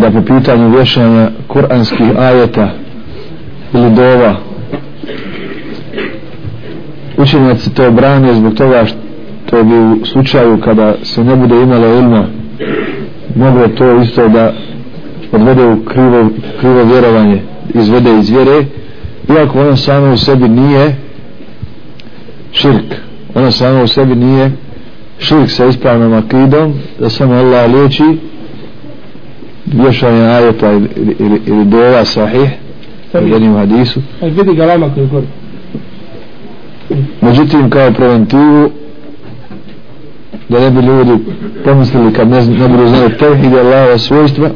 da po pitanju vješanja kuranskih ajeta ili dova učenjaci to branje zbog toga što bi u slučaju kada se ne bude imalo ilma moglo to isto da odvede u krivo, krivo vjerovanje izvede iz vjere iako ono samo u sebi nije širk. Ono samo u sebi nije širk sa ispravnom akidom da samo Allah liječi vješanje ajeta ili, ili, ili dova sahih u jednim hadisu. Vidi ga lama koji gori međutim kao preventivu da ne bi ljudi pomislili kad ne, ne budu znali tevhid i Allahova svojstva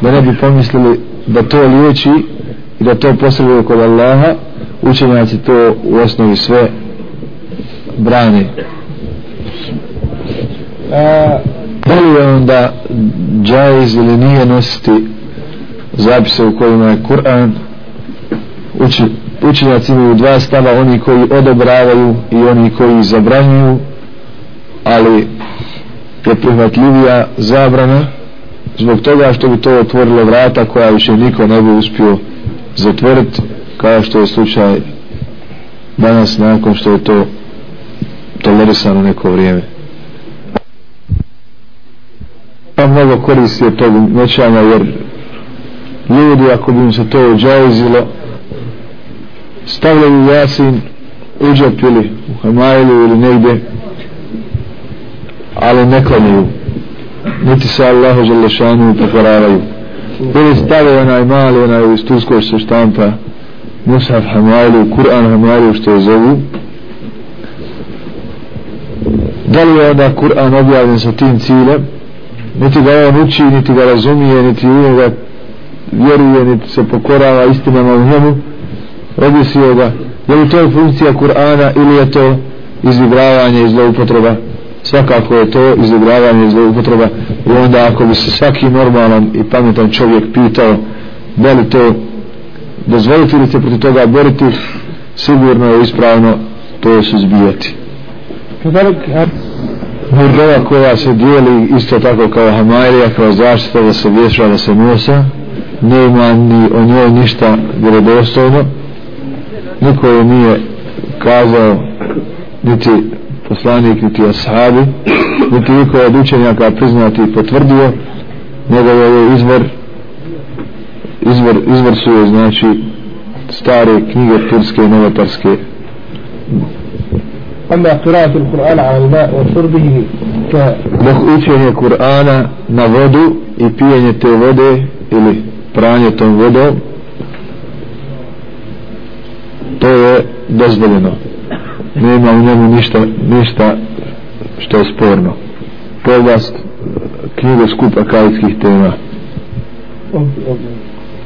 da ne bi pomislili da to liječi i da to posreduje kod Allaha učenjaci to u osnovi sve brani a, da li je onda džajz ili nije nositi zapise u kojima je Kur'an. Uči, učenjaci imaju dva stava oni koji odobravaju i oni koji zabranjuju ali je prihvatljivija zabrana zbog toga što bi to otvorilo vrata koja više niko ne bi uspio zatvoriti kao što je slučaj danas nakon što je to tolerisano neko vrijeme. Pa mnogo koristi od tog noćanja jer ljudi ako bi im se to ođauzilo stavljaju jasin u džep ili u hamajlu ili negdje ali ne klanjuju niti se Allahu želešanu pokoravaju ili stave onaj mali onaj iz Turskoj se štampa Musaf Hamajlu, Kur'an Hamajlu što je zovu. Da li je onda Kur'an objavljen sa tim ciljem? Niti ga on uči, niti ga razumije niti u njega vjeruje niti se pokorava istinama u njemu. Radi ga je li to funkcija Kur'ana ili je to izigravanje i zloupotreba? Svakako je to izigravanje i zloupotreba. I onda ako bi se svaki normalan i pametan čovjek pitao da li to dozvoliti ili se proti toga boriti sigurno je ispravno to se zbijati Murdova koja se dijeli isto tako kao Hamarija, kao zaštita da se vješa da se nosa. Nema ni o njoj ništa vjerodostojno. Niko je nije kazao niti poslanik niti ashabi niti niko od učenjaka priznati i potvrdio. Nego je izvor izvor, izvor su je znači stare knjige turske i novotarske. أما قراءة القرآن على الماء وشربه ك dok učenje Kur'ana na vodu i pijenje te vode ili pranje tom vodom to je dozvoljeno nema u njemu ništa, ništa što je sporno poglast knjigo skupa kajskih tema Okay, okay.